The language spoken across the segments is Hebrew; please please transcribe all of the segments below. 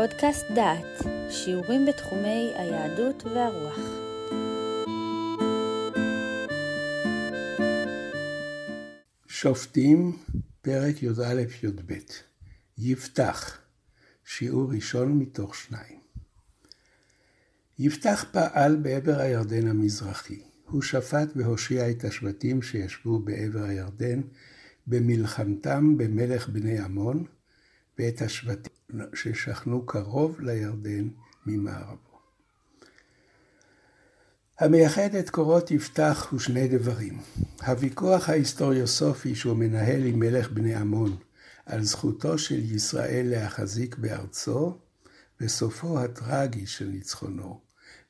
פודקאסט דעת, שיעורים בתחומי היהדות והרוח. שופטים, פרק י"א-י"ב, יפתח, שיעור ראשון מתוך שניים. יפתח פעל בעבר הירדן המזרחי. הוא שפט והושיע את השבטים שישבו בעבר הירדן במלחמתם במלך בני עמון, ואת השבטים ששכנו קרוב לירדן ממערבו. המייחד את קורות יפתח הוא שני דברים. הוויכוח ההיסטוריוסופי שהוא מנהל עם מלך בני עמון על זכותו של ישראל להחזיק בארצו, וסופו הטרגי של ניצחונו,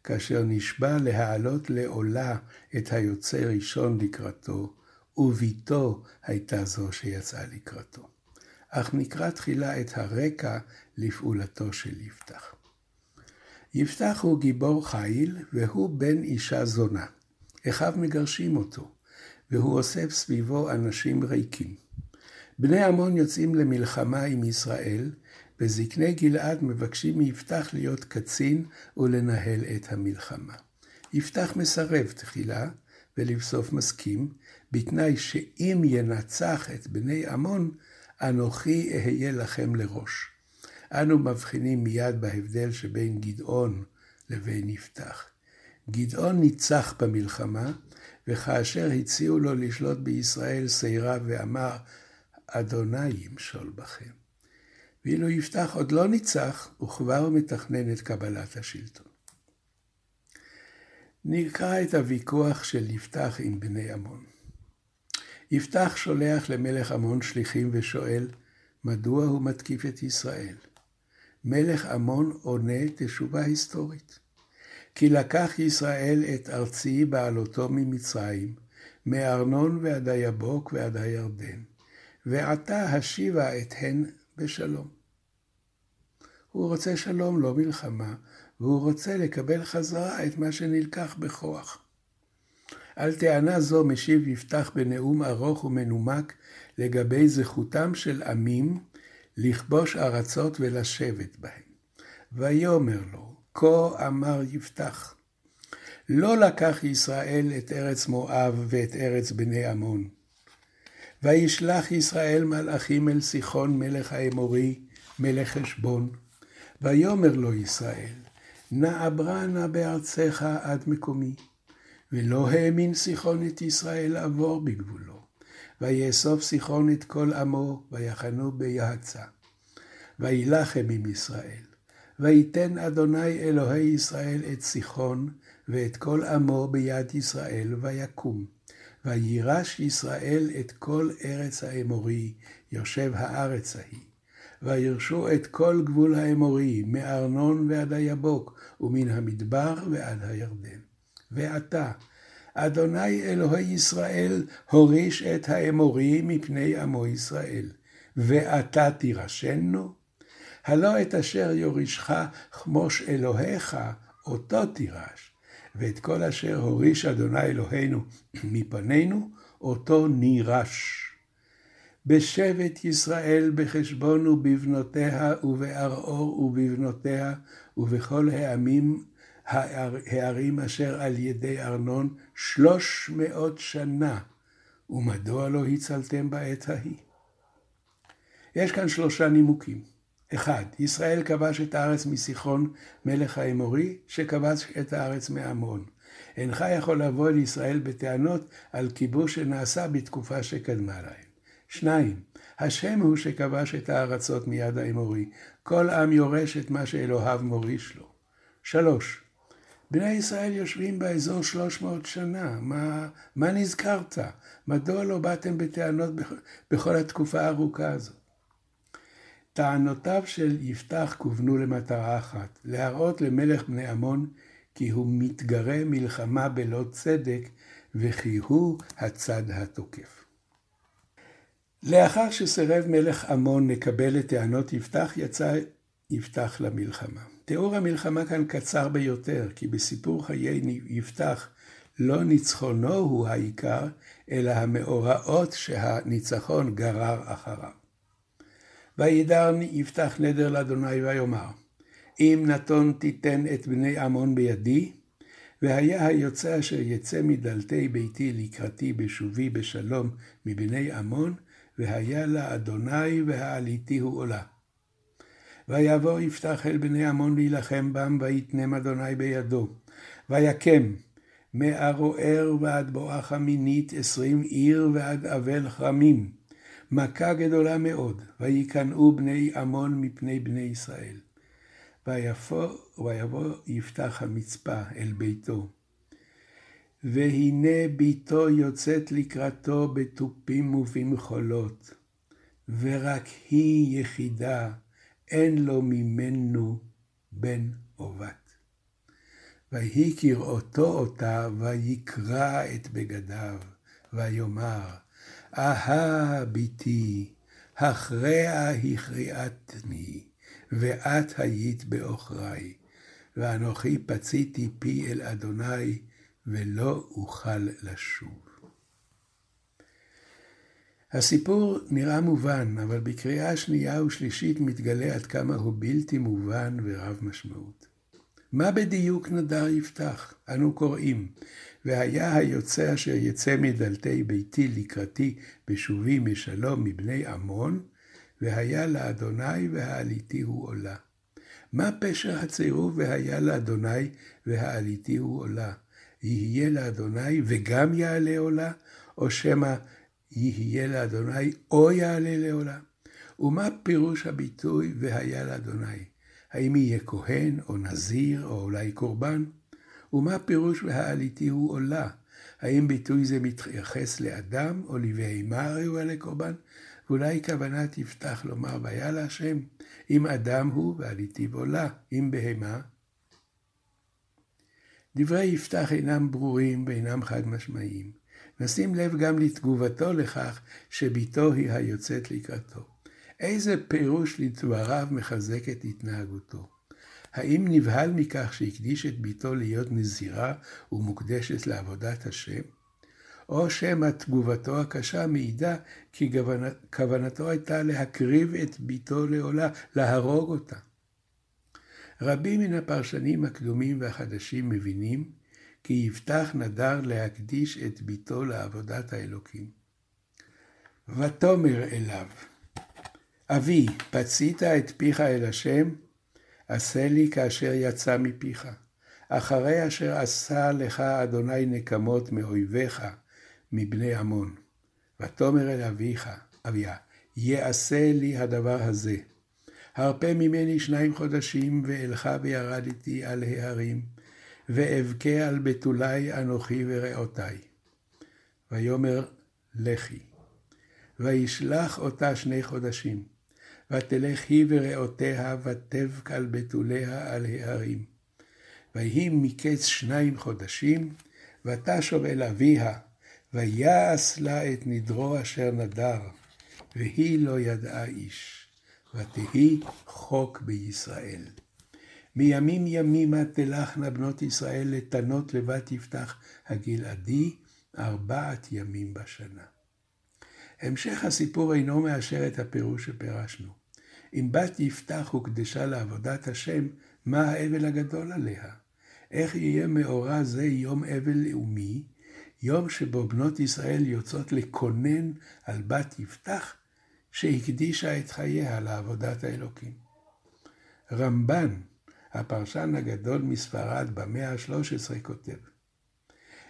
כאשר נשבע להעלות לעולה את היוצא ראשון לקראתו, וביתו הייתה זו שיצאה לקראתו. אך נקרא תחילה את הרקע לפעולתו של יפתח. יפתח הוא גיבור חיל, והוא בן אישה זונה. אחיו מגרשים אותו, והוא אוסף סביבו אנשים ריקים. בני עמון יוצאים למלחמה עם ישראל, וזקני גלעד מבקשים מיפתח להיות קצין ולנהל את המלחמה. יפתח מסרב תחילה, ולבסוף מסכים, בתנאי שאם ינצח את בני עמון, אנוכי אהיה לכם לראש. אנו מבחינים מיד בהבדל שבין גדעון לבין יפתח. גדעון ניצח במלחמה, וכאשר הציעו לו לשלוט בישראל, סירב ואמר, אדוני ימשול בכם. ואילו יפתח עוד לא ניצח, וכבר מתכנן את קבלת השלטון. נקרא את הוויכוח של יפתח עם בני עמון. יפתח שולח למלך עמון שליחים ושואל, מדוע הוא מתקיף את ישראל? מלך עמון עונה תשובה היסטורית. כי לקח ישראל את ארצי בעלותו ממצרים, מארנון ועד היבוק ועד הירדן, ועתה השיבה את הן בשלום. הוא רוצה שלום, לא מלחמה, והוא רוצה לקבל חזרה את מה שנלקח בכוח. על טענה זו משיב יפתח בנאום ארוך ומנומק לגבי זכותם של עמים לכבוש ארצות ולשבת בהם. ויאמר לו, כה אמר יפתח, לא לקח ישראל את ארץ מואב ואת ארץ בני עמון. וישלח ישראל מלאכים אל סיחון מלך האמורי, מלך חשבון. ויאמר לו ישראל, נא אברה נא בארצך עד מקומי. ולא האמין סיחון את ישראל לעבור בגבולו. ויאסוף סיחון את כל עמו, ויחנו ביעצה. וילחם עם ישראל. ויתן אדוני אלוהי ישראל את סיחון, ואת כל עמו ביד ישראל, ויקום. וירש ישראל את כל ארץ האמורי, יושב הארץ ההיא. וירשו את כל גבול האמורי, מארנון ועד היבוק, ומן המדבר ועד הירדן. ועתה, אדוני אלוהי ישראל הוריש את האמורי מפני עמו ישראל, ואתה תירשנו? הלא את אשר יורישך כמוש אלוהיך, אותו תירש, ואת כל אשר הוריש אדוני אלוהינו מפנינו, אותו נירש. בשבט ישראל בחשבון ובבנותיה ובערעור ובבנותיה ובכל העמים הערים אשר על ידי ארנון שלוש מאות שנה, ומדוע לא הצלתם בעת ההיא? יש כאן שלושה נימוקים. אחד, ישראל כבש את הארץ מסיחון מלך האמורי, שכבש את הארץ מעמון. אינך יכול לבוא אל ישראל בטענות על כיבוש שנעשה בתקופה שקדמה להם. שניים, השם הוא שכבש את הארצות מיד האמורי. כל עם יורש את מה שאלוהיו מוריש לו. שלוש, בני ישראל יושבים באזור 300 שנה, מה, מה נזכרת? מדוע לא באתם בטענות בכל התקופה הארוכה הזאת? טענותיו של יפתח כוונו למטרה אחת, להראות למלך בני עמון כי הוא מתגרה מלחמה בלא צדק וכי הוא הצד התוקף. לאחר שסירב מלך עמון לקבל את טענות יפתח, יצא יפתח למלחמה. תיאור המלחמה כאן קצר ביותר, כי בסיפור חיי יפתח לא ניצחונו הוא העיקר, אלא המאורעות שהניצחון גרר אחריו. וידר יפתח נדר לאדוני ויאמר, אם נתון תיתן את בני עמון בידי, והיה היוצא אשר יצא מדלתי ביתי לקראתי בשובי בשלום מבני עמון, והיה לה אדוני והעליתיהו עולה. ויבוא יפתח אל בני עמון להילחם בם, ויתנם אדוני בידו. ויקם מערוער ועד בואכה מינית עשרים עיר ועד אבל חרמים. מכה גדולה מאוד, ויקנאו בני עמון מפני בני ישראל. ויבוא, ויבוא יפתח המצפה אל ביתו. והנה ביתו יוצאת לקראתו בתופים ובמחולות, ורק היא יחידה, אין לו ממנו בן או בת. ויהי כראותו אותה, ויקרע את בגדיו, ויאמר, אהה ביתי, הכרעה הכרעתני. ואת היית בעוכרי, ואנוכי פציתי פי אל אדוני, ולא אוכל לשוב. הסיפור נראה מובן, אבל בקריאה שנייה ושלישית מתגלה עד כמה הוא בלתי מובן ורב משמעות. מה בדיוק נדר יפתח? אנו קוראים, והיה היוצא אשר יצא מדלתי ביתי לקראתי בשובי משלום מבני עמון, והיה לאדוני והעליתי הוא עולה. מה פשר הצירוף והיה לאדוני והעליתי הוא עולה? יהיה לאדוני וגם יעלה עולה, או שמא יהיה לאדוני או יעלה לעולה? ומה פירוש הביטוי והיה לאדוני? האם יהיה כהן או נזיר או אולי קורבן? ומה פירוש והעליתי הוא עולה? האם ביטוי זה מתייחס לאדם או לבהמה ראויה לקורבן? ואולי כוונה תפתח לומר, והיה להשם, אם אדם הוא ועליתי עולה, אם בהמה. דברי יפתח אינם ברורים ואינם חד משמעיים. נשים לב גם לתגובתו לכך שביתו היא היוצאת לקראתו. איזה פירוש לדבריו מחזק את התנהגותו? האם נבהל מכך שהקדיש את ביתו להיות נזירה ומוקדשת לעבודת השם? או שמא תגובתו הקשה מעידה כי כוונתו הייתה להקריב את ביתו לעולה, להרוג אותה. רבים מן הפרשנים הקדומים והחדשים מבינים כי יפתח נדר להקדיש את ביתו לעבודת האלוקים. ותאמר אליו, אבי, פצית את פיך אל השם, עשה לי כאשר יצא מפיך. אחרי אשר עשה לך אדוני נקמות מאויביך, מבני עמון. ותאמר אל אביך, אביה, יעשה לי הדבר הזה. הרפה ממני שניים חודשים, ואלך וירדתי על ההרים, ואבכה על בתולי אנוכי ורעותי. ויאמר לכי. וישלח אותה שני חודשים, ותלך היא ורעותיה, ותבק על בתוליה על ההרים. ויהי מקץ שניים חודשים, ותשוב אל אביה, ויעש לה את נדרו אשר נדר, והיא לא ידעה איש, ותהי חוק בישראל. מימים ימימה תלכנה בנות ישראל לתנות לבת יפתח הגלעדי ארבעת ימים בשנה. המשך הסיפור אינו מאשר את הפירוש שפירשנו. אם בת יפתח הוקדשה לעבודת השם, מה האבל הגדול עליה? איך יהיה מאורע זה יום אבל לאומי, יום שבו בנות ישראל יוצאות לקונן על בת יפתח, שהקדישה את חייה לעבודת האלוקים. רמב"ן, הפרשן הגדול מספרד במאה ה-13, כותב,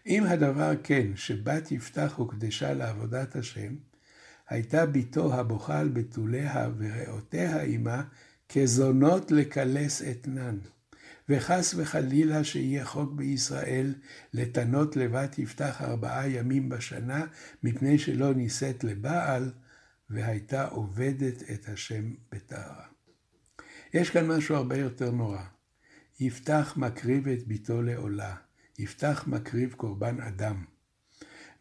אם הדבר כן שבת יפתח הוקדשה לעבודת השם, הייתה בתו הבוכה על בתוליה וריאותיה עמה כזונות לקלס אתנן. וחס וחלילה שיהיה חוק בישראל לתנות לבת יפתח ארבעה ימים בשנה, מפני שלא נישאת לבעל, והייתה עובדת את השם בטהרה. יש כאן משהו הרבה יותר נורא. יפתח מקריב את ביתו לעולה, יפתח מקריב קורבן אדם.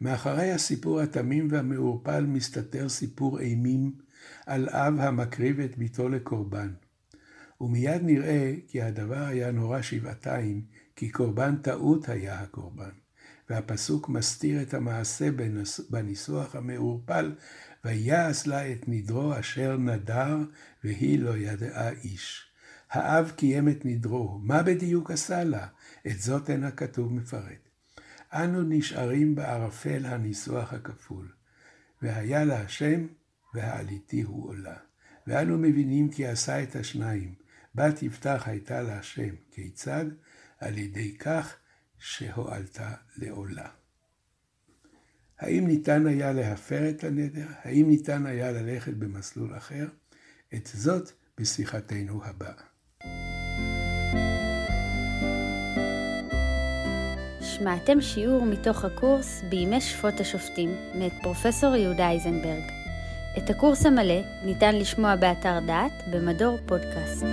מאחורי הסיפור התמים והמעורפל מסתתר סיפור אימים על אב המקריב את ביתו לקורבן. ומיד נראה כי הדבר היה נורא שבעתיים, כי קורבן טעות היה הקורבן. והפסוק מסתיר את המעשה בניסוח המעורפל, ויעש לה את נדרו אשר נדר, והיא לא ידעה איש. האב קיים את נדרו, מה בדיוק עשה לה? את זאת אין הכתוב מפרט. אנו נשארים בערפל הניסוח הכפול. והיה לה השם, והעליתי הוא עולה. ואנו מבינים כי עשה את השניים. בת יפתח הייתה לה השם. כיצד? על ידי כך שהועלתה לעולה. האם ניתן היה להפר את הנדר? האם ניתן היה ללכת במסלול אחר? את זאת בשיחתנו הבאה. שמעתם שיעור מתוך הקורס בימי שפוט השופטים מאת פרופסור יהודה אייזנברג. את הקורס המלא ניתן לשמוע באתר דעת במדור פודקאסט.